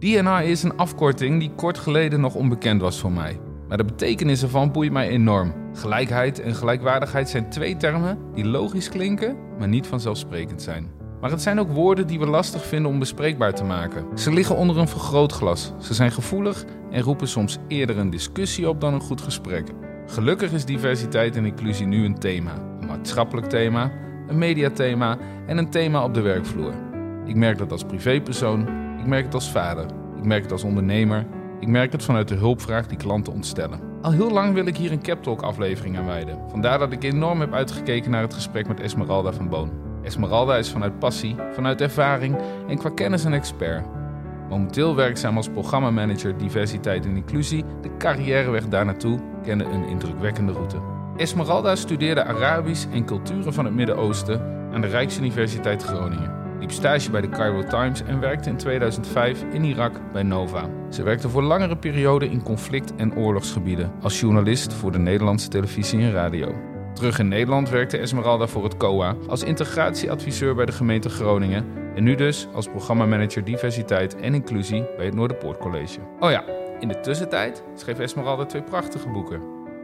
DNI is een afkorting die kort geleden nog onbekend was voor mij. Maar de betekenis ervan boeit mij enorm. Gelijkheid en gelijkwaardigheid zijn twee termen die logisch klinken, maar niet vanzelfsprekend zijn. Maar het zijn ook woorden die we lastig vinden om bespreekbaar te maken. Ze liggen onder een vergrootglas. Ze zijn gevoelig en roepen soms eerder een discussie op dan een goed gesprek. Gelukkig is diversiteit en inclusie nu een thema. Een maatschappelijk thema, een mediathema en een thema op de werkvloer. Ik merk dat als privépersoon, ik merk het als vader, ik merk het als ondernemer, ik merk het vanuit de hulpvraag die klanten ontstellen. Al heel lang wil ik hier een Cap Talk aflevering aan wijden. Vandaar dat ik enorm heb uitgekeken naar het gesprek met Esmeralda van Boon. Esmeralda is vanuit passie, vanuit ervaring en qua kennis een expert. Momenteel werkzaam als programmamanager diversiteit en inclusie, de carrièreweg daarnaartoe kende een indrukwekkende route. Esmeralda studeerde Arabisch en culturen van het Midden-Oosten aan de Rijksuniversiteit Groningen. Liep stage bij de Cairo Times en werkte in 2005 in Irak bij Nova. Ze werkte voor langere perioden in conflict- en oorlogsgebieden als journalist voor de Nederlandse televisie en radio. Terug in Nederland werkte Esmeralda voor het COA als integratieadviseur bij de gemeente Groningen en nu dus als programmamanager diversiteit en inclusie bij het Noorderpoort College. Oh ja, in de tussentijd schreef Esmeralda twee prachtige boeken.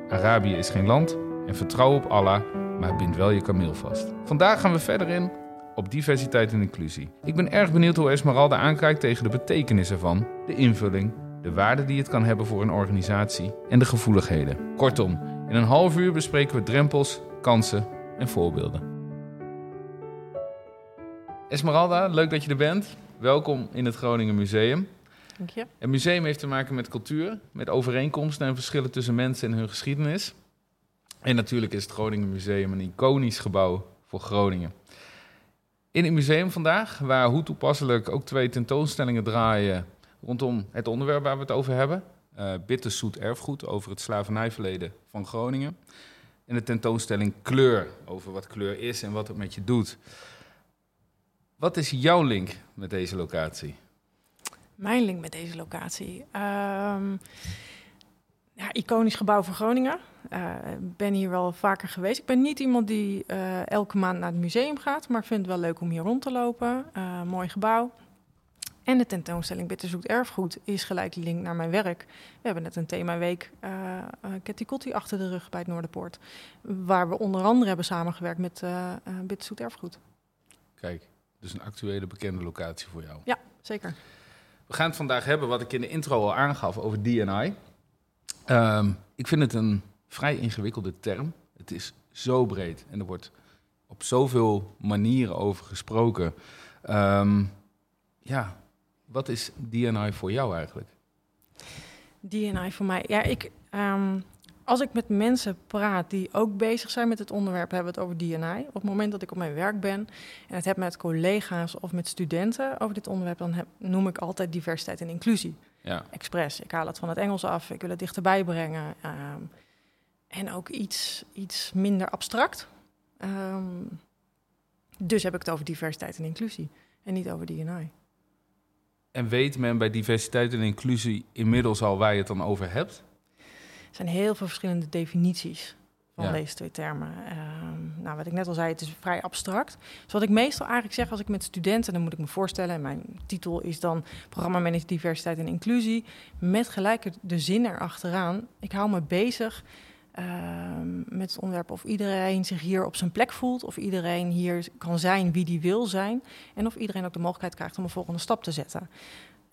Arabië is geen land en Vertrouw op Allah, maar bind wel je kameel vast. Vandaag gaan we verder in op diversiteit en inclusie. Ik ben erg benieuwd hoe Esmeralda aankijkt tegen de betekenis ervan, de invulling, de waarde die het kan hebben voor een organisatie en de gevoeligheden. Kortom, in een half uur bespreken we drempels, kansen en voorbeelden. Esmeralda, leuk dat je er bent. Welkom in het Groningen Museum. Dank je. Het museum heeft te maken met cultuur, met overeenkomsten en verschillen tussen mensen en hun geschiedenis. En natuurlijk is het Groningen Museum een iconisch gebouw voor Groningen. In het museum vandaag, waar hoe toepasselijk ook twee tentoonstellingen draaien rondom het onderwerp waar we het over hebben. Uh, Bitterzoet erfgoed over het slavernijverleden van Groningen. En de tentoonstelling Kleur over wat kleur is en wat het met je doet. Wat is jouw link met deze locatie? Mijn link met deze locatie. Um, ja, iconisch gebouw voor Groningen. Uh, ben hier wel vaker geweest. Ik ben niet iemand die uh, elke maand naar het museum gaat, maar ik vind het wel leuk om hier rond te lopen. Uh, mooi gebouw. En de tentoonstelling Bitterzoet Erfgoed is gelijk link naar mijn werk. We hebben net een themaweek uh, uh, Kotti achter de rug bij het Noorderpoort. Waar we onder andere hebben samengewerkt met Bitterzoet Erfgoed. Kijk, dus een actuele bekende locatie voor jou. Ja, zeker. We gaan het vandaag hebben, wat ik in de intro al aangaf, over DNI. Um, ik vind het een vrij ingewikkelde term. Het is zo breed en er wordt op zoveel manieren over gesproken. Um, ja, wat is DNI voor jou eigenlijk? DNI voor mij, ja, ik, um, als ik met mensen praat die ook bezig zijn met het onderwerp, hebben we het over DNI. Op het moment dat ik op mijn werk ben en het heb met collega's of met studenten over dit onderwerp, dan noem ik altijd diversiteit en inclusie. Ja. Expres. Ik haal het van het Engels af, ik wil het dichterbij brengen. Um, en ook iets, iets minder abstract. Um, dus heb ik het over diversiteit en inclusie en niet over DNI. En weet men bij diversiteit en inclusie inmiddels al waar je het dan over hebt? Er zijn heel veel verschillende definities van ja. deze twee termen. Um, nou, wat ik net al zei, het is vrij abstract. Dus wat ik meestal eigenlijk zeg als ik met studenten, dan moet ik me voorstellen, en mijn titel is dan Programma Manager Diversiteit en Inclusie, met gelijk de zin erachteraan. Ik hou me bezig um, met het onderwerp of iedereen zich hier op zijn plek voelt, of iedereen hier kan zijn wie die wil zijn, en of iedereen ook de mogelijkheid krijgt om een volgende stap te zetten.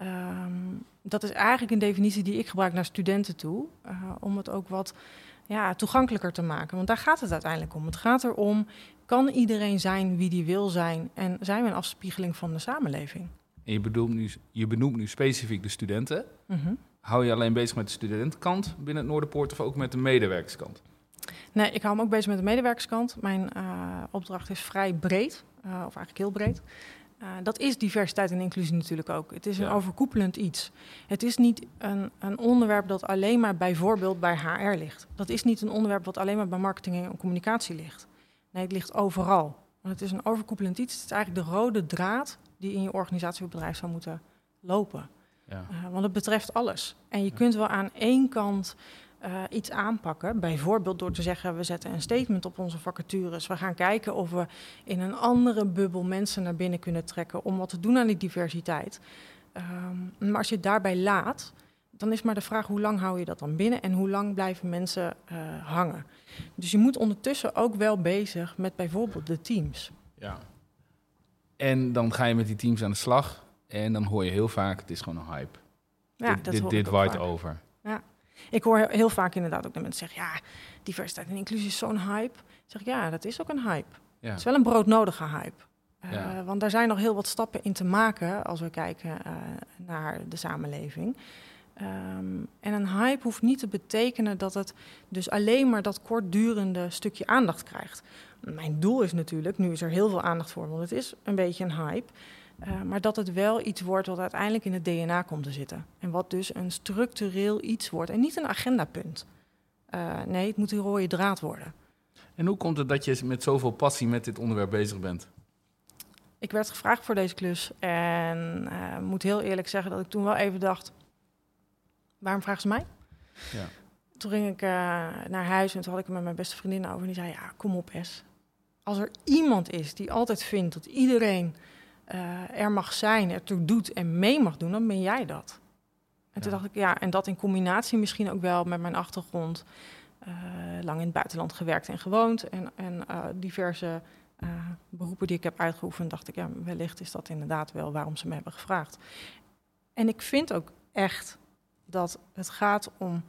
Um, dat is eigenlijk een definitie die ik gebruik naar studenten toe, uh, om het ook wat ja, toegankelijker te maken. Want daar gaat het uiteindelijk om. Het gaat erom, kan iedereen zijn wie die wil zijn en zijn we een afspiegeling van de samenleving? En je, bedoelt nu, je benoemt nu specifiek de studenten. Mm -hmm. Hou je alleen bezig met de studentenkant binnen het Noorderpoort of ook met de medewerkerskant? Nee, ik hou me ook bezig met de medewerkerskant. Mijn uh, opdracht is vrij breed, uh, of eigenlijk heel breed. Uh, dat is diversiteit en inclusie natuurlijk ook. Het is een ja. overkoepelend iets. Het is niet een, een, onderwerp dat alleen maar bijvoorbeeld bij HR ligt. Dat is niet een onderwerp wat alleen maar bij marketing en communicatie ligt. Nee, het ligt overal. Want het is een overkoepelend iets. Het is eigenlijk de rode draad die in je organisatie of bedrijf zou moeten lopen. Ja. Uh, want het betreft alles. En je ja. kunt wel aan één kant uh, iets aanpakken. Bijvoorbeeld door te zeggen, we zetten een statement op onze vacatures. We gaan kijken of we in een andere bubbel mensen naar binnen kunnen trekken om wat te doen aan die diversiteit. Ehm, maar als je het daarbij laat, dan is maar de vraag hoe lang hou je dat dan binnen en hoe lang blijven mensen uh, hangen. Dus je moet ondertussen ook wel bezig met bijvoorbeeld de teams. Ja. En dan ga je met die teams aan de slag en dan hoor je heel vaak, het is gewoon een hype. Ja, dit, dat dit, dit waait over. Ik hoor heel vaak inderdaad ook de mensen zeggen, ja, diversiteit en inclusie is zo'n hype. Ik zeg, ja, dat is ook een hype. Ja. Het is wel een broodnodige hype. Uh, Want daar zijn nog heel wat stappen in te maken als we kijken uh, naar de samenleving. Um, en een hype hoeft niet te betekenen dat het dus alleen maar dat kortdurende stukje aandacht krijgt. Mijn doel is natuurlijk, nu is er heel veel aandacht voor, want het is een beetje een hype. Uh, maar dat het wel iets wordt wat uiteindelijk in het DNA komt te zitten. En wat dus een structureel iets wordt en niet een agendapunt. Uh, nee, het moet een rode draad worden. En hoe komt het dat je met zoveel passie met dit onderwerp bezig bent? Ik werd gevraagd voor deze klus en uh, moet heel eerlijk zeggen dat ik toen wel even dacht: waarom vragen ze mij? Ja. Toen ging ik naar huis en toen had ik het met mijn beste vriendin over. En die zei, ja, kom op Es. Als er iemand is die altijd vindt dat iedereen uh, er mag zijn, ertoe doet en mee mag doen, dan ben jij dat. En toen dacht ik, ja, en dat in combinatie misschien ook wel met mijn achtergrond. Uh, lang in het buitenland gewerkt en gewoond. En, en diverse beroepen die ik heb uitgeoefend, dacht ik, ja, wellicht is dat inderdaad wel waarom ze me hebben gevraagd. En ik vind ook echt dat het gaat om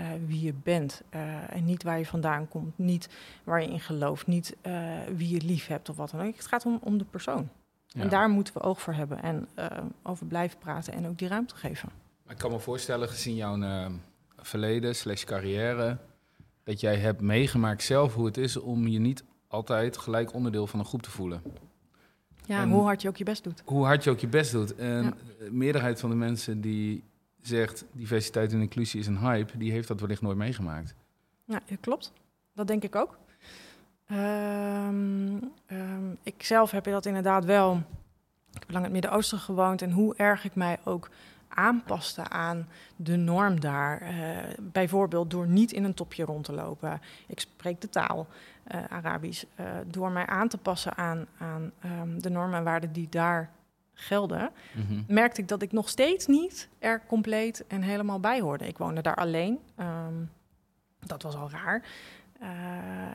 uh, wie je bent uh, en niet waar je vandaan komt, niet waar je in gelooft, niet uh, wie je lief hebt of wat dan ook. Het gaat om, om de persoon. Ja. En daar moeten we oog voor hebben en over blijven praten en ook die ruimte geven. Ik kan me voorstellen, gezien jouw verleden slash carrière, dat jij hebt meegemaakt zelf hoe het is om je niet altijd gelijk onderdeel van een groep te voelen. Ja, en hoe hard je ook je best doet. Hoe hard je ook je best doet. En ja. de meerderheid van de mensen die zegt diversiteit en inclusie is een hype, die heeft dat wellicht nooit meegemaakt. Ja, klopt. Dat denk ik ook. Um, ik zelf heb je dat inderdaad wel. Ik heb lang in het Midden-Oosten gewoond en hoe erg ik mij ook aanpaste aan de norm daar. Uh, bijvoorbeeld door niet in een topje rond te lopen. Ik spreek de taal, uh, Arabisch. Uh, door mij aan te passen aan, aan um, de normen en waarden die daar gelden, mm-hmm. merkte ik dat ik nog steeds niet er compleet en helemaal bij hoorde. Ik woonde daar alleen. Um, dat was al raar. Uh,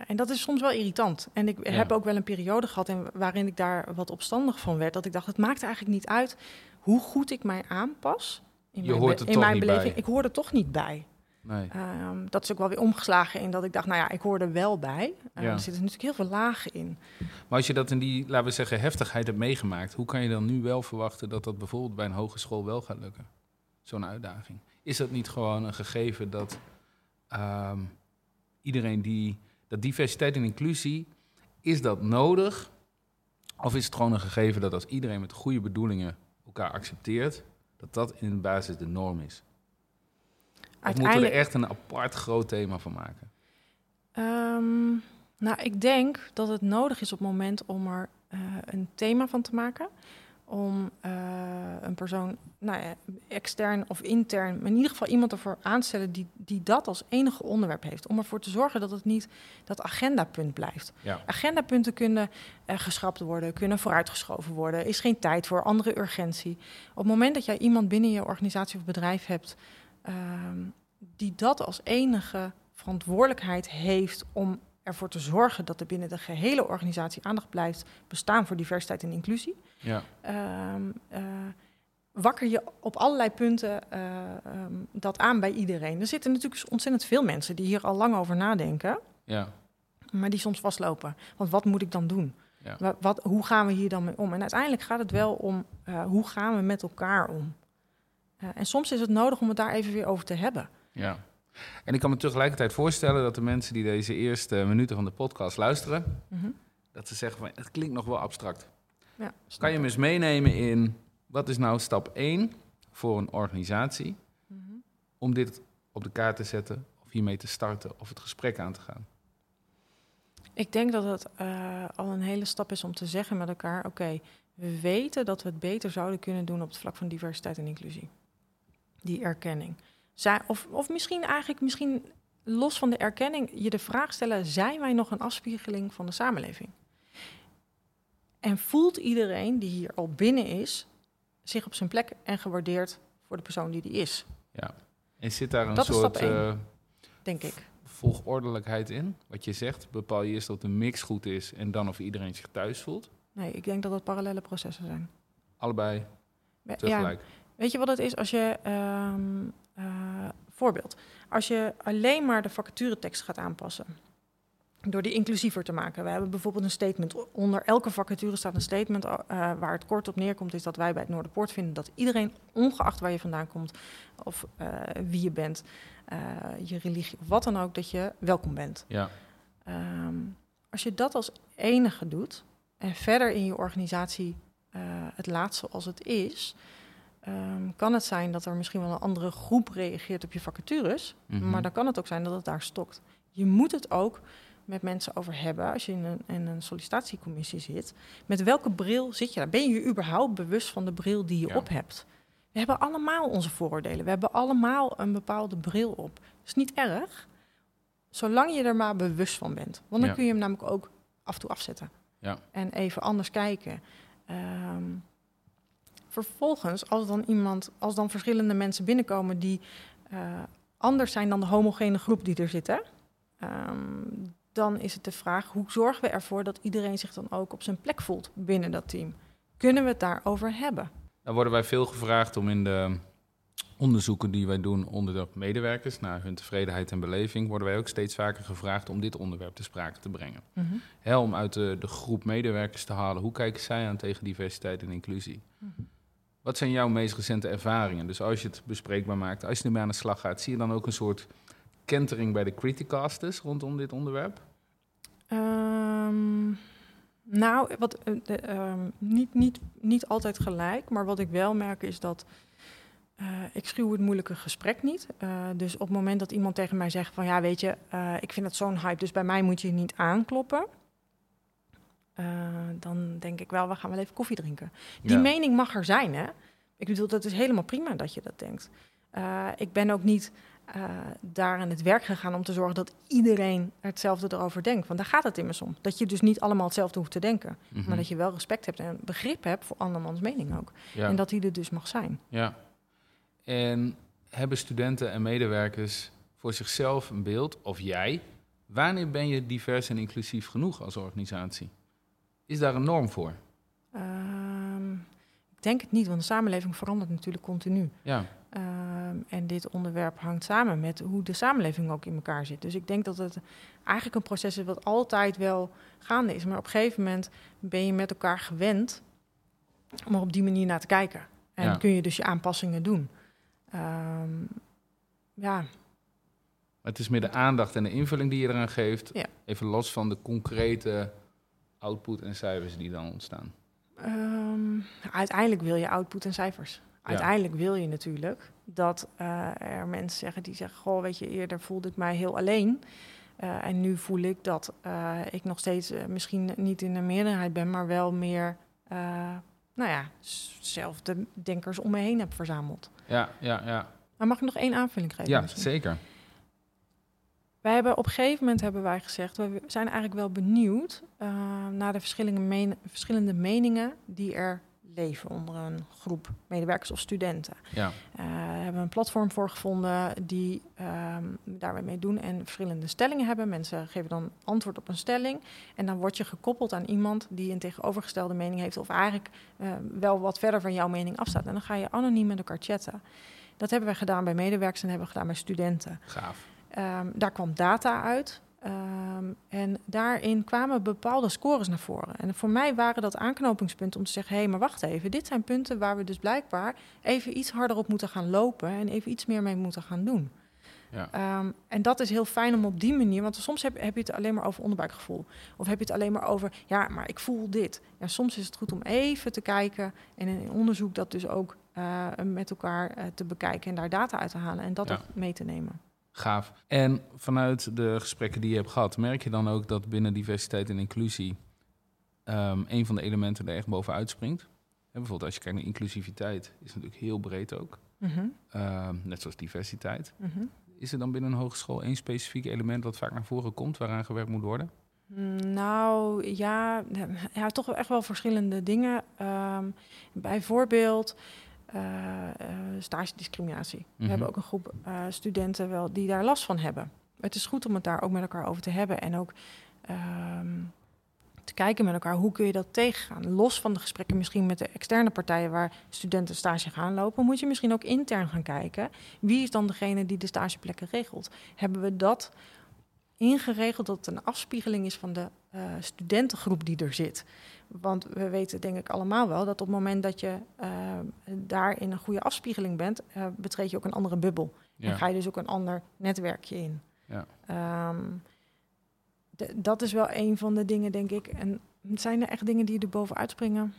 en dat is soms wel irritant. En ik ja. heb ook wel een periode gehad in, waarin ik daar wat opstandig van werd. Dat ik dacht, het maakt eigenlijk niet uit hoe goed ik mij aanpas. In Je mijn, hoort in mijn beleving. bij. Ik hoor er toch niet bij. Nee. Um, dat is ook wel weer omgeslagen in dat ik dacht, nou ja, ik hoor er wel bij. Uh, Ja. Er zitten natuurlijk heel veel lagen in. Maar als je dat in die, laten we zeggen, heftigheid hebt meegemaakt, hoe kan je dan nu wel verwachten dat dat bijvoorbeeld bij een hogeschool wel gaat lukken? Zo'n uitdaging. Is dat niet gewoon een gegeven dat ehm, iedereen die, dat diversiteit en inclusie, is dat nodig? Of is het gewoon een gegeven dat als iedereen met goede bedoelingen elkaar accepteert, dat dat in de basis de norm is? Of moeten we er echt een apart groot thema van maken? Um, nou, ik denk dat het nodig is op het moment om er uh, een thema van te maken. Om uh, een persoon, nou ja, extern of intern, maar in ieder geval iemand ervoor aanstellen die, die dat als enige onderwerp heeft. Om ervoor te zorgen dat het niet dat agendapunt blijft. Ja. Agendapunten kunnen uh, geschrapt worden, kunnen vooruitgeschoven worden. Is geen tijd voor andere urgentie. Op het moment dat jij iemand binnen je organisatie of bedrijf hebt um, die dat als enige verantwoordelijkheid heeft om ervoor te zorgen dat er binnen de gehele organisatie aandacht blijft bestaan voor diversiteit en inclusie. Ja. Um, uh, wakker je op allerlei punten uh, um, dat aan bij iedereen. Er zitten natuurlijk ontzettend veel mensen die hier al lang over nadenken, Ja. maar die soms vastlopen. Want wat moet ik dan doen? Ja. Wat, wat, hoe gaan we hier dan mee om? En uiteindelijk gaat het wel om uh, hoe gaan we met elkaar om? En soms is het nodig om het daar even weer over te hebben. Ja. En ik kan me tegelijkertijd voorstellen dat de mensen die deze eerste minuten van de podcast luisteren, Mm-hmm. dat ze zeggen van het klinkt nog wel abstract. Ja, Kan je me eens meenemen in wat is nou stap 1 voor een organisatie mm-hmm. om dit op de kaart te zetten of hiermee te starten of het gesprek aan te gaan? Ik denk dat het uh, al een hele stap is om te zeggen met elkaar: oké, okay, we weten dat we het beter zouden kunnen doen op het vlak van diversiteit en inclusie. Die erkenning. Zij, of, of misschien eigenlijk, misschien los van de erkenning, je de vraag stellen: zijn wij nog een afspiegeling van de samenleving? En voelt iedereen die hier al binnen is, zich op zijn plek en gewaardeerd voor de persoon die die is. Ja. En zit daar een Dat soort eh, Denk ik. volgordelijkheid in? Wat je zegt, bepaal je eerst dat de mix goed is en dan of iedereen zich thuis voelt? Nee, ik denk dat het parallele processen zijn. Allebei Ja, tegelijk. Weet je wat het is als je, ehm, eh, voorbeeld, als je alleen maar de vacaturetekst gaat aanpassen, door die inclusiever te maken. We hebben bijvoorbeeld een statement, onder elke vacature staat een statement eh, waar het kort op neerkomt, is dat wij bij het Noorderpoort vinden dat iedereen, ongeacht waar je vandaan komt of eh, wie je bent, je religie of wat dan ook, dat je welkom bent. Ja. Ehm, als je dat als enige doet en verder in je organisatie het laat zoals het is, ehm, kan het zijn dat er misschien wel een andere groep reageert op je vacatures, Mhm. maar dan kan het ook zijn dat het daar stokt. Je moet het ook met mensen over hebben als je in een, in een sollicitatiecommissie zit. Met welke bril zit je daar? Ben je überhaupt bewust van de bril die je Ja. op hebt? We hebben allemaal onze vooroordelen. We hebben allemaal een bepaalde bril op. Dat is niet erg, zolang je er maar bewust van bent. Want dan Ja. kun je hem namelijk ook af en toe afzetten. Ja. En even anders kijken. Ehm, vervolgens, als dan iemand, als dan verschillende mensen binnenkomen die eh, anders zijn dan de homogene groep die er zit, hè, ehm, dan is het de vraag: hoe zorgen we ervoor dat iedereen zich dan ook op zijn plek voelt binnen dat team? Kunnen we het daarover hebben? Daar worden wij veel gevraagd om in de onderzoeken die wij doen onder de medewerkers, naar hun tevredenheid en beleving, worden wij ook steeds vaker gevraagd om dit onderwerp te sprake te brengen. Hè, om uit de, de groep medewerkers te halen, hoe kijken zij aan tegen diversiteit en inclusie? Wat zijn jouw meest recente ervaringen? Dus als je het bespreekbaar maakt, als je ermee aan de slag gaat, zie je dan ook een soort kentering bij de criticasters rondom dit onderwerp? Ehm, nou, wat, eh, ehm, niet, niet, niet altijd gelijk, maar wat ik wel merk is dat eh, ik schuw het moeilijke gesprek niet. Eh, dus op het moment dat iemand tegen mij zegt van ja, weet je, ik vind het zo'n hype, dus bij mij moet je niet aankloppen. Eh, dan denk ik wel, we gaan wel even koffie drinken. Die Ja. mening mag er zijn, hè? Ik bedoel, dat is helemaal prima dat je dat denkt. Eh, ik ben ook niet eh, daar aan het werk gegaan om te zorgen dat iedereen hetzelfde erover denkt. Want daar gaat het immers om. Dat je dus niet allemaal hetzelfde hoeft te denken. Mhm. Maar dat je wel respect hebt en begrip hebt voor andermans mening ook. ja. En dat die er dus mag zijn. Ja. En hebben studenten en medewerkers voor zichzelf een beeld, of jij, wanneer ben je divers en inclusief genoeg als organisatie? Is daar een norm voor? Ehm, ik denk het niet, want de samenleving verandert natuurlijk continu. Ja, Ehm, en dit onderwerp hangt samen met hoe de samenleving ook in elkaar zit. Dus ik denk dat het eigenlijk een proces is wat altijd wel gaande is. Maar op een gegeven moment ben je met elkaar gewend om er op die manier naar te kijken. En Ja. kun je dus je aanpassingen doen. Ehm, ja, het is meer de aandacht en de invulling die je eraan geeft, Ja. even los van de concrete output en cijfers die dan ontstaan. Ehm, uiteindelijk wil je output en cijfers. Uiteindelijk wil je natuurlijk dat eh, er mensen zeggen die zeggen: Goh, weet je, eerder voelde ik mij heel alleen. Eh, en nu voel ik dat eh, ik nog steeds misschien niet in de meerderheid ben, maar wel meer, nou ja, zelfde denkers om me heen heb verzameld. Ja, ja, ja. Maar mag ik nog één aanvulling geven? Ja, misschien? zeker. Wij hebben op een gegeven moment hebben wij gezegd, we zijn eigenlijk wel benieuwd eh, naar de verschillende, men- verschillende meningen die er leven onder een groep medewerkers of studenten. Ja, Eh, we hebben een platform voor gevonden die ehm daarmee mee doen en verschillende stellingen hebben. Mensen geven dan antwoord op een stelling en dan word je gekoppeld aan iemand die een tegenovergestelde mening heeft of eigenlijk eh, wel wat verder van jouw mening afstaat. En dan ga je anoniem met elkaar chatten. Dat hebben we gedaan bij medewerkers en hebben we gedaan bij studenten. gaaf. Ehm, daar kwam data uit. Ehm, en daarin kwamen bepaalde scores naar voren. En voor mij waren dat aanknopingspunten om te zeggen: hé, hey, maar wacht even. Dit zijn punten waar we dus blijkbaar even iets harder op moeten gaan lopen en even iets meer mee moeten gaan doen. Ja. Ehm, en dat is heel fijn om op die manier, want soms heb, heb je het alleen maar over onderbuikgevoel. Of heb je het alleen maar over, ja, maar ik voel dit. Ja, soms is het goed om even te kijken en in onderzoek dat dus ook eh, met elkaar eh, te bekijken en daar data uit te halen en dat Ja. ook mee te nemen. Gaaf. En vanuit de gesprekken die je hebt gehad, merk je dan ook dat binnen diversiteit en inclusie ehm, een van de elementen er echt bovenuit springt? Hè, bijvoorbeeld als je kijkt naar inclusiviteit, is natuurlijk heel breed ook. Mhm, Ehm, net zoals diversiteit. mhm. Is er dan binnen een hogeschool één specifiek element wat vaak naar voren komt, waaraan gewerkt moet worden? Nou ja, ja, toch echt wel verschillende dingen. Ehm, bijvoorbeeld uh, uh, discriminatie. We Mhm. hebben ook een groep eh, studenten wel die daar last van hebben. Het is goed om het daar ook met elkaar over te hebben en ook ehm, te kijken met elkaar hoe kun je dat tegengaan. Los van de gesprekken misschien met de externe partijen waar studenten stage gaan lopen, moet je misschien ook intern gaan kijken. Wie is dan degene die de stageplekken regelt? Hebben we dat ingeregeld dat het een afspiegeling is van de eh, studentengroep die er zit? Want we weten denk ik allemaal wel dat op het moment dat je uh, daar in een goede afspiegeling bent, uh, betreed je ook een andere bubbel. Ja. En ga je dus ook een ander netwerkje in. Ja. Um, dat is wel een van de dingen, denk ik. En zijn er echt dingen die er bovenuit springen?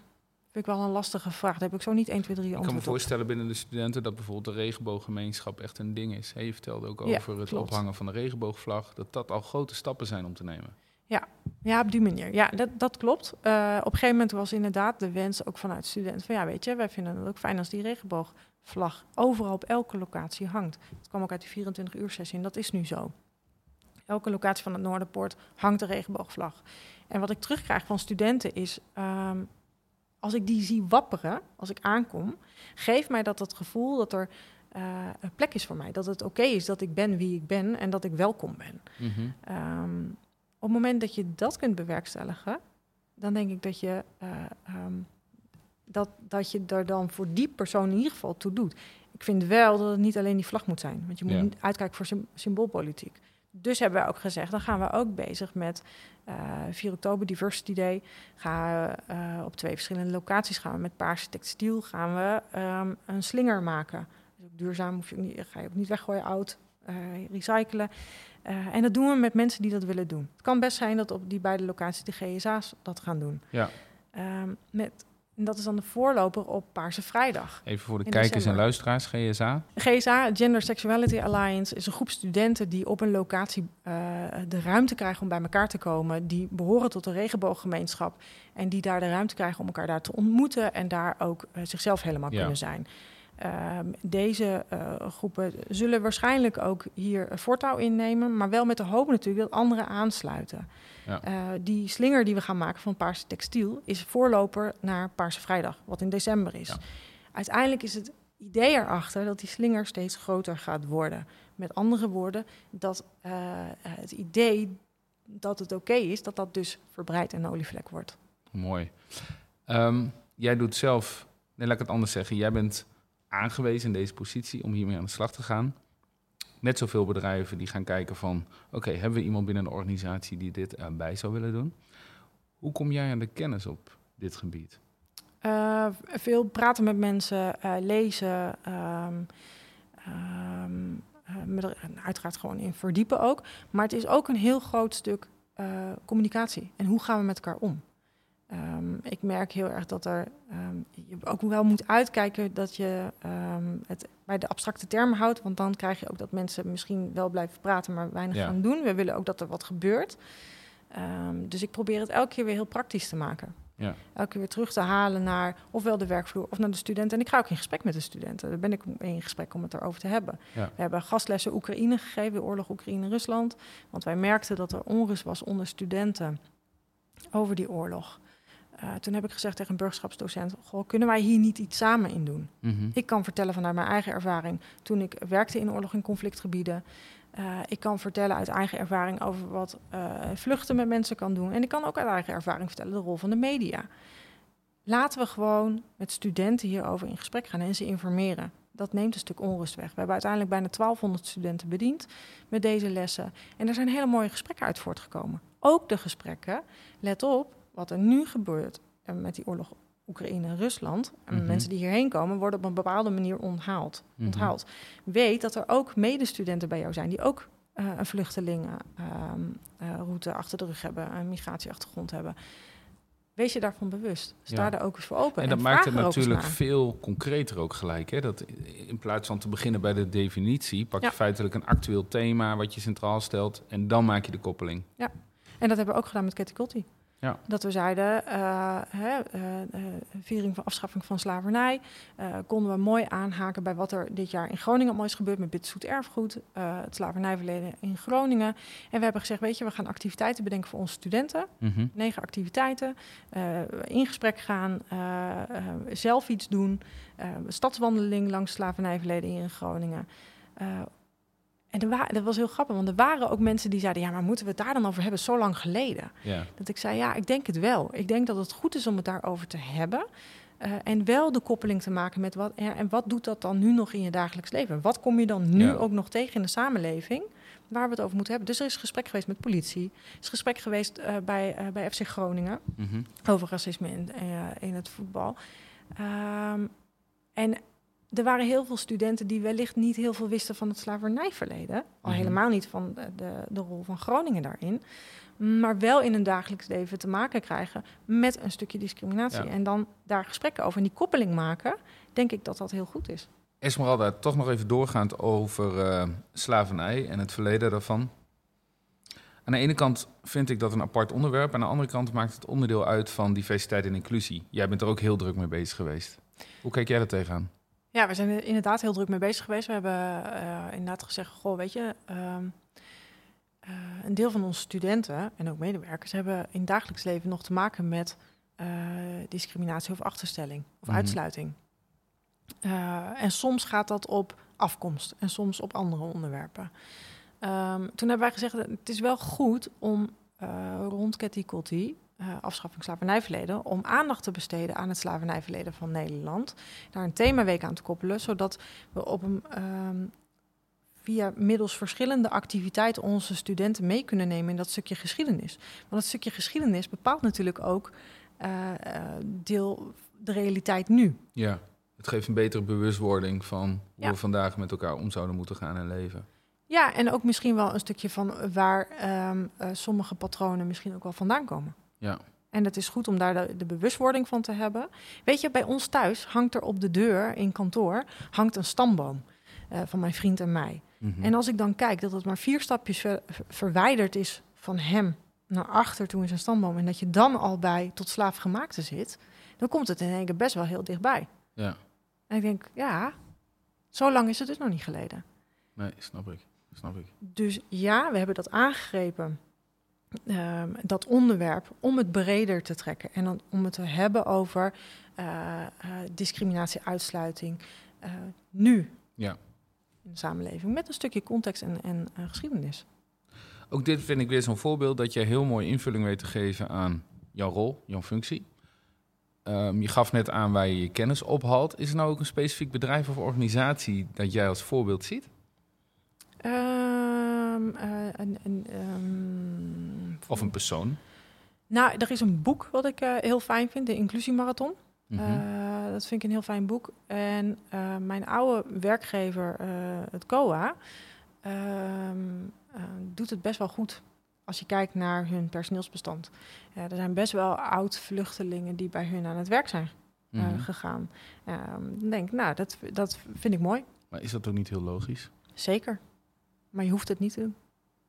Vind ik wel een lastige vraag. Daar heb ik zo niet 1, 2, 3 Ik antwoord kan me op. voorstellen binnen de studenten dat bijvoorbeeld de regenbooggemeenschap echt een ding is. Hè, je vertelde ook Ja, over het klopt. ophangen van de regenboogvlag. Dat dat al grote stappen zijn om te nemen. Ja, op die manier. Ja, dat, dat klopt. Uh, op een gegeven moment was inderdaad de wens ook vanuit studenten van ja, weet je, wij vinden het ook fijn als die regenboogvlag overal op elke locatie hangt. Het kwam ook uit die 24 uur sessie en dat is nu zo. Elke locatie van het Noorderpoort hangt de regenboogvlag. En wat ik terugkrijg van studenten is, um, als ik die zie wapperen, als ik aankom, geeft mij dat het gevoel dat er uh, een plek is voor mij. Dat het oké okay is dat ik ben wie ik ben en dat ik welkom ben. Mm -hmm. um, op het moment dat je dat kunt bewerkstelligen, dan denk ik dat je, uh, um, dat, dat je er dan voor die persoon in ieder geval toe doet. Ik vind wel dat het niet alleen die vlag moet zijn, want je moet Ja. niet uitkijken voor sym- symboolpolitiek. Dus hebben we ook gezegd, dan gaan we ook bezig met uh, 4 oktober Diversity Day. Gaan we uh, op twee verschillende locaties gaan we met paarse textiel gaan we um, een slinger maken. Dus ook duurzaam hoef je niet, ga je ook niet weggooien, oud, uh, recyclen. En dat doen we met mensen die dat willen doen. Het kan best zijn dat op die beide locaties de GSA's dat gaan doen. Ja. Um, met, en dat is dan de voorloper op Paarse Vrijdag. Even voor de kijkers en luisteraars, GSA. GSA, Gender Sexuality Alliance, is een groep studenten die op een locatie uh, de ruimte krijgen om bij elkaar te komen. Die behoren tot de regenbooggemeenschap. En die daar de ruimte krijgen om elkaar daar te ontmoeten en daar ook uh, zichzelf helemaal Ja. kunnen zijn. Um, deze uh, groepen zullen waarschijnlijk ook hier voortouw innemen, maar wel met de hoop natuurlijk dat anderen aansluiten. Ja. Uh, die slinger die we gaan maken van Paarse Textiel is voorloper naar Paarse Vrijdag, wat in december is. Ja. Uiteindelijk is het idee erachter dat die slinger steeds groter gaat worden. Met andere woorden, dat uh, het idee dat het oké okay is, dat dat dus verbreidt en een olievlek wordt. Mooi. Um, jij doet zelf, nee, laat ik het anders zeggen. Jij bent aangewezen in deze positie om hiermee aan de slag te gaan. Net zoveel bedrijven die gaan kijken van... oké, hebben we iemand binnen een organisatie die dit erbij zou willen doen? Hoe kom jij aan de kennis op dit gebied? Uh, veel praten met mensen, uh, lezen, um, uh, met er uiteraard gewoon in verdiepen ook. Maar het is ook een heel groot stuk communicatie. En hoe gaan we met elkaar om? Um, ik merk heel erg dat er um, je ook wel moet uitkijken dat je um, het bij de abstracte termen houdt. Want dan krijg je ook dat mensen misschien wel blijven praten, maar weinig Ja. gaan doen. We willen ook dat er wat gebeurt. dus ik probeer het elke keer weer heel praktisch te maken. Ja. Elke keer weer terug te halen naar ofwel de werkvloer of naar de studenten. En ik ga ook in gesprek met de studenten. Daar ben ik in gesprek om het erover te hebben. Ja. We hebben gastlessen Oekraïne gegeven, de oorlog Oekraïne-Rusland. Want wij merkten dat er onrust was onder studenten over die oorlog. Uh, toen heb ik gezegd tegen een burgerschapsdocent: Goh, kunnen wij hier niet iets samen in doen? Mm -hmm. Ik kan vertellen vanuit mijn eigen ervaring toen ik werkte in oorlog- en conflictgebieden. Uh, ik kan vertellen uit eigen ervaring over wat uh, vluchten met mensen kan doen. En ik kan ook uit eigen ervaring vertellen de rol van de media. Laten we gewoon met studenten hierover in gesprek gaan en ze informeren. Dat neemt een stuk onrust weg. We hebben uiteindelijk bijna 1200 studenten bediend met deze lessen. En er zijn hele mooie gesprekken uit voortgekomen. Ook de gesprekken, let op, wat er nu gebeurt uh, met die oorlog Oekraïne-Rusland. En Mhm. mensen die hierheen komen, worden op een bepaalde manier onthaald. Mhm. onthaald. Weet dat er ook medestudenten bij jou zijn die ook uh, een vluchtelingenroute uh, achter de rug hebben, een migratieachtergrond hebben. Wees je daarvan bewust. Sta Ja. daar ook eens voor open. En dat en maakt het natuurlijk veel concreter ook gelijk. Hè? Dat in plaats van te beginnen bij de definitie, pak je Ja. feitelijk een actueel thema wat je centraal stelt en dan maak je de koppeling. En dat hebben we ook gedaan met Katie Kotti. Ja. Dat we zeiden, uh, hè, uh, viering van afschaffing van slavernij, konden we mooi aanhaken bij wat er dit jaar in Groningen mooi is gebeurd met Bitzoet Erfgoed, het slavernijverleden in Groningen. En we hebben gezegd, weet je, we gaan activiteiten bedenken voor onze studenten. Mhm. Negen activiteiten, in gesprek gaan, zelf iets doen, stadswandeling langs slavernijverleden in Groningen. En er dat was heel grappig, want er waren ook mensen die zeiden: Ja, maar moeten we het daar dan over hebben? Zo lang geleden. Ja. Dat ik zei: Ja, ik denk het wel. Ik denk dat het goed is om het daarover te hebben. Uh, en wel de koppeling te maken met wat. Ja, en wat doet dat dan nu nog in je dagelijks leven? Wat kom je dan nu Ja. ook nog tegen in de samenleving? Waar we het over moeten hebben. Dus er is gesprek geweest met politie. Er is gesprek geweest eh, bij, eh, bij FC Groningen Mhm. over racisme in, eh, in het voetbal. Ehm, en er waren heel veel studenten die wellicht niet heel veel wisten van het slavernijverleden. Al Mhm. helemaal niet van de, de, de rol van Groningen daarin. Maar wel in hun dagelijks leven te maken krijgen met een stukje discriminatie. Ja. En dan daar gesprekken over en die koppeling maken, denk ik dat dat heel goed is. Esmeralda, toch nog even doorgaand over eh, slavernij en het verleden daarvan. Aan de ene kant vind ik dat een apart onderwerp. Aan de andere kant maakt het onderdeel uit van diversiteit en inclusie. Jij bent er ook heel druk mee bezig geweest. Hoe kijk jij daar tegenaan? Ja, we zijn er inderdaad heel druk mee bezig geweest. We hebben eh, inderdaad gezegd, goh, weet je, ehm, eh, een deel van onze studenten en ook medewerkers hebben in dagelijks leven nog te maken met eh, discriminatie of achterstelling of Mhm. uitsluiting. En soms gaat dat op afkomst en soms op andere onderwerpen. Ehm, toen hebben wij gezegd, het is wel goed om rond Ketty Kotti, eh afschaffing slavernijverleden, om aandacht te besteden aan het slavernijverleden van Nederland daar een themaweek aan te koppelen, zodat we op een ehm, via middels verschillende activiteiten onze studenten mee kunnen nemen in dat stukje geschiedenis. Want dat stukje geschiedenis bepaalt natuurlijk ook eh, eh, deel de realiteit nu. Ja, het geeft een betere bewustwording van hoe Ja. we vandaag met elkaar om zouden moeten gaan en leven. Ja, en ook misschien wel een stukje van waar ehm, eh, sommige patronen misschien ook wel vandaan komen. Ja. En het is goed om daar de, de bewustwording van te hebben. Weet je, bij ons thuis hangt er op de deur in kantoor hangt een stamboom eh, van mijn vriend en mij. Mhm. En als ik dan kijk dat het maar vier stapjes ver- ver- verwijderd is van hem naar achter toe in zijn stamboom... en dat je dan al bij tot slaafgemaakte zit... dan komt het in één keer best wel heel dichtbij. Ja, En ik denk, ja, zo lang is het dus nog niet geleden. nee, snap ik. Snap ik. Dus ja, we hebben dat aangegrepen, ehm, dat onderwerp, om het breder te trekken. En dan om het te hebben over eh, discriminatie, uitsluiting, eh, nu Ja. in de samenleving. Met een stukje context en, en geschiedenis. Ook dit vind ik weer zo'n voorbeeld dat je heel mooi invulling weet te geven aan jouw rol, jouw functie. Ehm, je gaf net aan waar je je kennis ophaalt. Is er nou ook een specifiek bedrijf of organisatie dat jij als voorbeeld ziet? Ehm, eh, een, een, ehm, Of een persoon? Nou, er is een boek wat ik eh, heel fijn vind, de Inclusiemarathon. Eh, dat vind ik een heel fijn boek. En mijn oude werkgever, het COA, ehm, eh, doet het best wel goed als je kijkt naar hun personeelsbestand. Er zijn best wel oud-vluchtelingen die bij hun aan het werk zijn Mhm. gegaan. Ehm, dan denk nou, dat, dat vind ik mooi. Maar is dat ook niet heel logisch? Zeker. Maar je hoeft het niet te doen.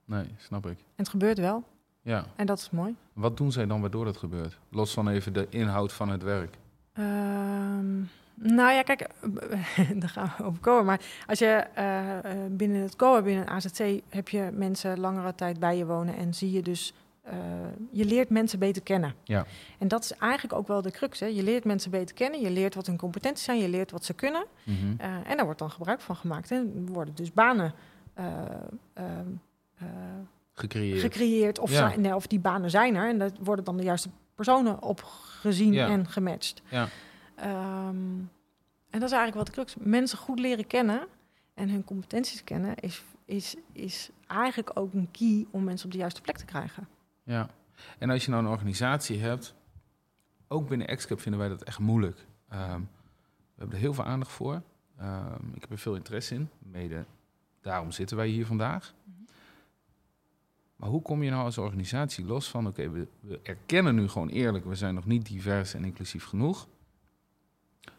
Nee, snap ik. En het gebeurt wel. Ja. En dat is mooi. Wat doen zij dan waardoor dat gebeurt? Los van even de inhoud van het werk. Ehm, nou ja, kijk, daar gaan we over komen. Maar als je eh, eh, binnen het COA, binnen AZC, heb je mensen langere tijd bij je wonen en zie je dus, eh, je leert mensen beter kennen. Ja. En dat is eigenlijk ook wel de crux. Hè? Je leert mensen beter kennen, je leert wat hun competenties zijn, je leert wat ze kunnen. Mhm. En daar wordt dan gebruik van gemaakt. En worden dus banen Gecreëerd. gecreëerd. Of, Ja. zijn, nee, of die banen zijn er. En daar worden dan de juiste personen op gezien Ja. en gematcht. Ja. Ehm, en dat is eigenlijk wat de crux. Mensen goed leren kennen en hun competenties kennen... is, is, is eigenlijk ook een key om mensen op de juiste plek te krijgen. Ja, en als je nou een organisatie hebt, ook binnen XCAP vinden wij dat echt moeilijk. Ehm, we hebben er heel veel aandacht voor. Ehm, ik heb er veel interesse in, mede daarom zitten wij hier vandaag. Maar hoe kom je nou als organisatie los van, oké, we, we erkennen nu gewoon eerlijk, we zijn nog niet divers en inclusief genoeg.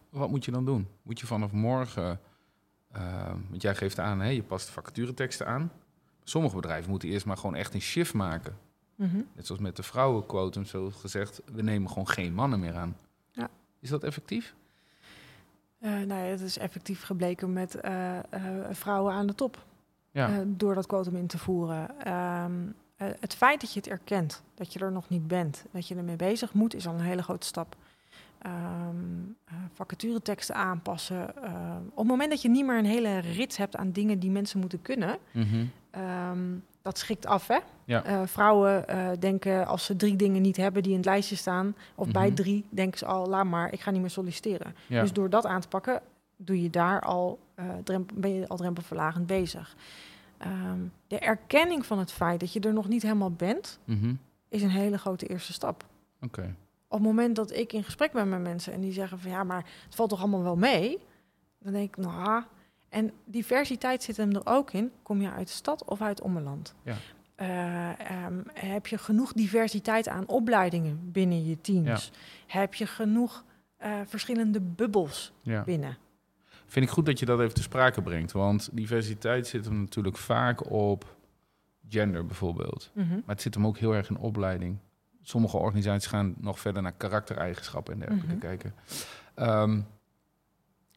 Wat moet je dan doen? Moet je vanaf morgen, ehm, want jij geeft aan, hè, je past vacatureteksten aan. Sommige bedrijven moeten eerst maar gewoon echt een shift maken Mhm. Net zoals met de vrouwenquotum zo gezegd, we nemen gewoon geen mannen meer aan. Ja. Is dat effectief? Eh, nou ja, het is effectief gebleken met eh, eh, vrouwen aan de top. Ja. door dat quotum in te voeren. Ehm, eh, het feit dat je het erkent, dat je er nog niet bent, dat je ermee bezig moet, is al een hele grote stap. Ehm eh, vacatureteksten aanpassen. Ehm, op het moment dat je niet meer een hele rits hebt aan dingen die mensen moeten kunnen, Mhm. Ehm, dat schrikt af. Hè? Ja. Eh, vrouwen eh, denken als ze drie dingen niet hebben die in het lijstje staan, of bij Mhm. drie, denken ze al, laat maar, ik ga niet meer solliciteren. Ja. Dus door dat aan te pakken, doe je daar al, eh, drempel, ben je al drempelverlagend bezig. Ehm, de erkenning van het feit dat je er nog niet helemaal bent, Mhm. is een hele grote eerste stap. Oké. Op het moment dat ik in gesprek ben met mensen en die zeggen van ja, maar het valt toch allemaal wel mee, dan denk ik, nou, en diversiteit zit hem er ook in. Kom je uit de stad of uit ommeland? Ja. Eh, ehm, heb je genoeg diversiteit aan opleidingen binnen je teams? Heb je genoeg eh, verschillende bubbels Ja. binnen? Vind ik goed dat je dat even te sprake brengt. Want diversiteit zit hem natuurlijk vaak op gender bijvoorbeeld. Mhm. Maar het zit hem ook heel erg in opleiding. Sommige organisaties gaan nog verder naar karaktereigenschappen en dergelijke Mhm. kijken. Ehm,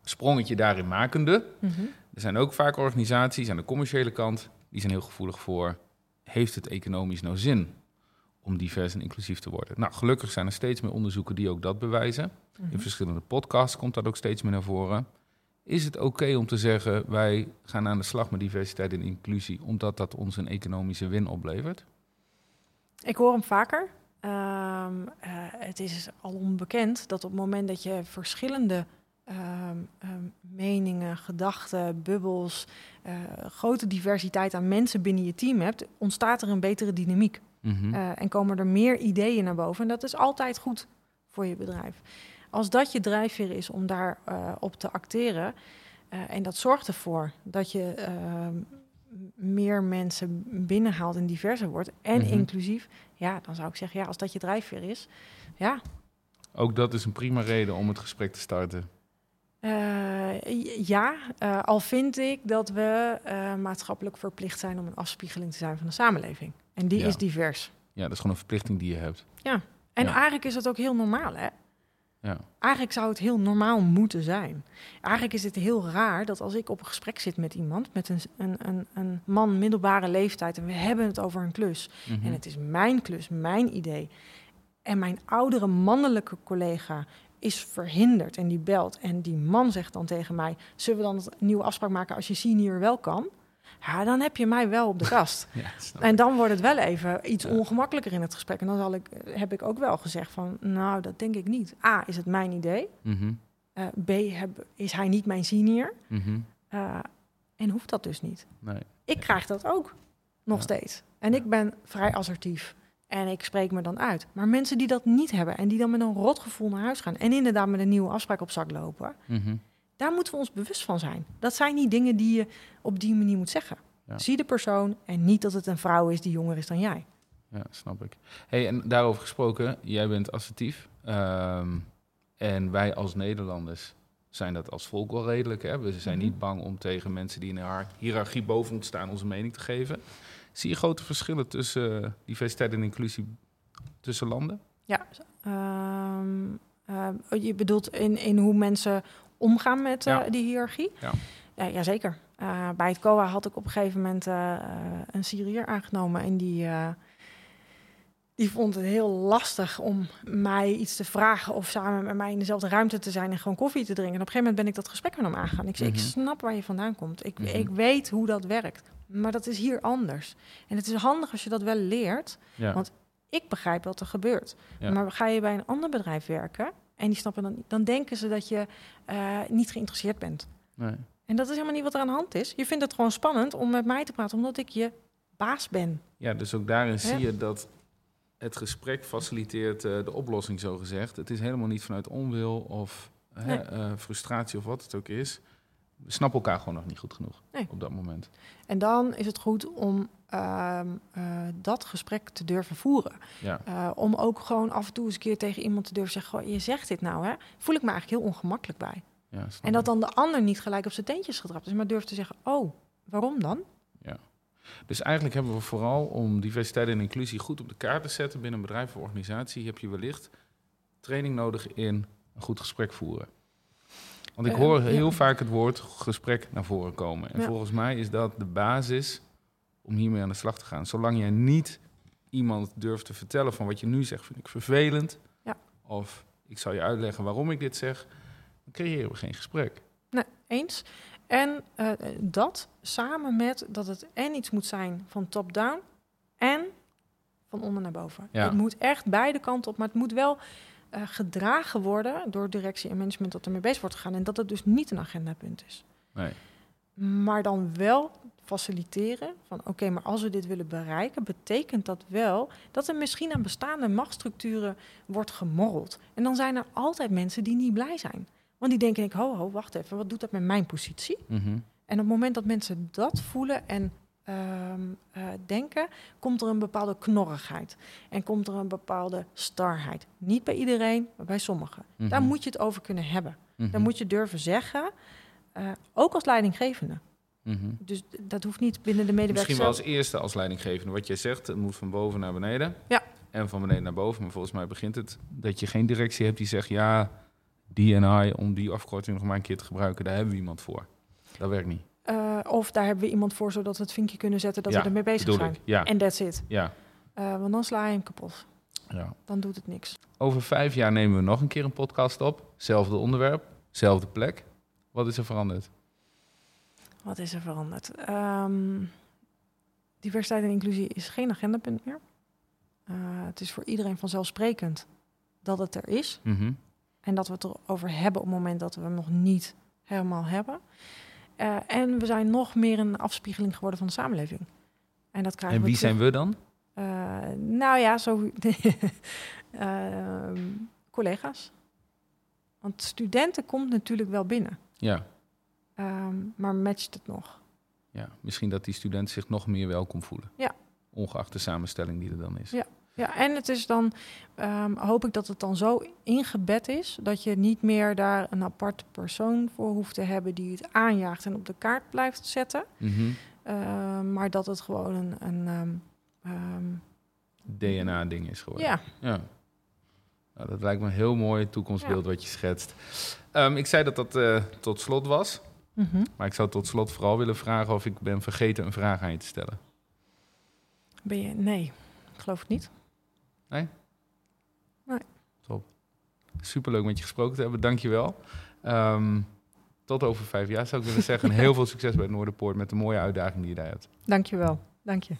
sprongetje daarin makende. Mhm. Er zijn ook vaak organisaties aan de commerciële kant... die zijn heel gevoelig voor... heeft het economisch nou zin om divers en inclusief te worden? Nou, gelukkig zijn er steeds meer onderzoeken die ook dat bewijzen. Mhm. In verschillende podcasts komt dat ook steeds meer naar voren. Is het oké om te zeggen, wij gaan aan de slag met diversiteit en inclusie, omdat dat ons een economische win oplevert? Ik hoor hem vaker. Ehm, eh, het is al onbekend dat op het moment dat je verschillende ehm, ehm, meningen, gedachten, bubbels, eh, grote diversiteit aan mensen binnen je team hebt, ontstaat er een betere dynamiek. Mhm. Eh, en komen er meer ideeën naar boven. En dat is altijd goed voor je bedrijf. Als dat je drijfveer is om daar eh, op te acteren, en dat zorgt ervoor dat je ehm, meer mensen binnenhaalt en diverser wordt en Mhm. inclusief, ja, dan zou ik zeggen, ja, als dat je drijfveer is, ja, Ook dat is een prima reden om het gesprek te starten. Eh, ja, eh, al vind ik dat we eh, maatschappelijk verplicht zijn om een afspiegeling te zijn van de samenleving. En die Ja. is divers. Ja, dat is gewoon een verplichting die je hebt. En Ja. eigenlijk is dat ook heel normaal, hè? Ja. Eigenlijk zou het heel normaal moeten zijn. Eigenlijk is het heel raar dat als ik op een gesprek zit met iemand, met een, een, een, een man middelbare leeftijd, en we hebben het over een klus. Mhm. En het is mijn klus, mijn idee. En mijn oudere mannelijke collega is verhinderd en die belt. En die man zegt dan tegen mij: Zullen we dan een nieuwe afspraak maken als je senior wel kan? Ja, dan heb je mij wel op de kast. Ja, En dan wordt het wel even iets Ja. ongemakkelijker in het gesprek. En dan zal ik, heb ik ook wel gezegd van, nou, dat denk ik niet. A, is het mijn idee? Mhm. Eh, B, heb, is hij niet mijn senior? Mhm. Eh, en hoeft dat dus niet. Nee. Ik krijg dat ook nog Ja. steeds. En ik ben vrij assertief. En ik spreek me dan uit. Maar mensen die dat niet hebben en die dan met een rotgevoel naar huis gaan... en inderdaad met een nieuwe afspraak op zak lopen... Mhm. daar moeten we ons bewust van zijn. Dat zijn niet dingen die je op die manier moet zeggen. Ja. Zie de persoon en niet dat het een vrouw is die jonger is dan jij. Ja, snap ik. Hey, en daarover gesproken, jij bent assertief. Ehm, en wij als Nederlanders zijn dat als volk wel redelijk. Hè? We zijn Mhm. niet bang om tegen mensen die in een hiërarchie boven ons staan onze mening te geven. Zie je grote verschillen tussen eh, diversiteit en inclusie tussen landen? Ja, ehm, eh, je bedoelt in, in hoe mensen omgaan met eh, Ja. die hiërarchie? Ja. Ja, jazeker. Bij het COA had ik op een gegeven moment een Syriër aangenomen en die, die vond het heel lastig om mij iets te vragen of samen met mij in dezelfde ruimte te zijn en gewoon koffie te drinken. En op een gegeven moment ben ik dat gesprek met hem aangegaan. Ik zei, Mhm. ik snap waar je vandaan komt. Ik, Mhm. ik weet hoe dat werkt. Maar dat is hier anders. En het is handig als je dat wel leert. Ja. Want Ik begrijp wat er gebeurt. Ja. Maar ga je bij een ander bedrijf werken en die snappen dan niet, dan denken ze dat je eh, niet geïnteresseerd bent. nee. En dat is helemaal niet wat er aan de hand is. Je vindt het gewoon spannend om met mij te praten, omdat ik je baas ben. Ja, dus ook daarin Ja. zie je dat het gesprek faciliteert eh, de oplossing, zo gezegd. Het is helemaal niet vanuit onwil of hè, eh, frustratie of wat het ook is. We snappen elkaar gewoon nog niet goed genoeg Nee. op dat moment. En dan is het goed om ehm, eh, dat gesprek te durven voeren. Ja, om ook gewoon af en toe eens een keer tegen iemand te durven zeggen: "Goh, Je zegt dit nou, hè? Voel ik me eigenlijk heel ongemakkelijk bij. ja En dat dan de ander niet gelijk op zijn teentjes getrapt is, maar durft te zeggen: Oh, waarom dan? Dus eigenlijk hebben we vooral om diversiteit en inclusie goed op de kaart te zetten binnen een bedrijf of organisatie, heb je wellicht training nodig in een goed gesprek voeren. Want ik Eh, hoor ja. heel vaak het woord gesprek naar voren komen. En Ja. volgens mij is dat de basis om hiermee aan de slag te gaan. Zolang jij niet iemand durft te vertellen van wat je nu zegt, vind ik vervelend. Ja. Of ik zal je uitleggen waarom ik dit zeg. Dan creëren we geen gesprek. Nee, eens. En eh, dat samen met dat het en iets moet zijn van top-down en van onder naar boven. Ja. Het moet echt beide kanten op, maar het moet wel eh, gedragen worden door directie en management dat ermee bezig wordt gegaan. En dat het dus niet een agendapunt is. Nee. Maar dan wel faciliteren van oké, maar als we dit willen bereiken, betekent dat wel dat er misschien aan bestaande machtsstructuren wordt gemorreld. En dan zijn er altijd mensen die niet blij zijn. Want die denken, ik, ho, ho, wacht even, wat doet dat met mijn positie? Mhm. En op het moment dat mensen dat voelen en ehm, eh, denken, komt er een bepaalde knorrigheid. En komt er een bepaalde starheid. Niet bij iedereen, maar bij sommigen. Daar Mhm. moet je het over kunnen hebben. Mhm. Daar moet je durven zeggen, eh, ook als leidinggevende. Mhm. Dus dat hoeft niet binnen de medewerkers Misschien wel als eerste als leidinggevende. Wat jij zegt, het moet van boven naar beneden. Ja. En van beneden naar boven. Maar volgens mij begint het dat je geen directie hebt die zegt... ja, die en I, om die afkorting nog maar een keer te gebruiken... daar hebben we iemand voor. Dat werkt niet. Eh, of daar hebben we iemand voor, zodat we het vinkje kunnen zetten dat Ja, we ermee bezig zijn. Ja, En that's it. ja, Eh, want dan sla je hem kapot. ja. Dan doet het niks. Over vijf jaar nemen we nog een keer een podcast op. Zelfde onderwerp, zelfde plek. Wat is er veranderd? Wat is er veranderd? Ehm, diversiteit en inclusie is geen agendapunt meer. Eh, het is voor iedereen vanzelfsprekend dat het er is. Mhm. En dat we het erover hebben op het moment dat we hem nog niet helemaal hebben. Eh, en we zijn nog meer een afspiegeling geworden van de samenleving. En dat krijgen En wie zijn we dan? Eh, nou ja, zo. Ehm, collega's. Want studenten komt natuurlijk wel binnen. Ja. Ehm, maar matcht het nog? ja, misschien dat die studenten zich nog meer welkom voelen. Ja. Ongeacht de samenstelling die er dan is. Ja. Ja, en het is dan, ehm, hoop ik dat het dan zo ingebed is dat je niet meer daar een aparte persoon voor hoeft te hebben die het aanjaagt en op de kaart blijft zetten. Mhm. Ehm, maar dat het gewoon een, een ehm, DNA-ding is geworden. ja, Ja. Nou, dat lijkt me een heel mooi toekomstbeeld wat je schetst. Ik zei dat dat eh, tot slot was. Mhm. Maar ik zou tot slot vooral willen vragen of ik ben vergeten een vraag aan je te stellen. ben je, nee, ik geloof het niet. Superleuk met je gesproken te hebben. Dank je wel. Ehm, tot over vijf jaar zou ik willen zeggen. En heel veel succes bij Noorderpoort met de mooie uitdaging die je daar hebt. Dank je wel. Dank je.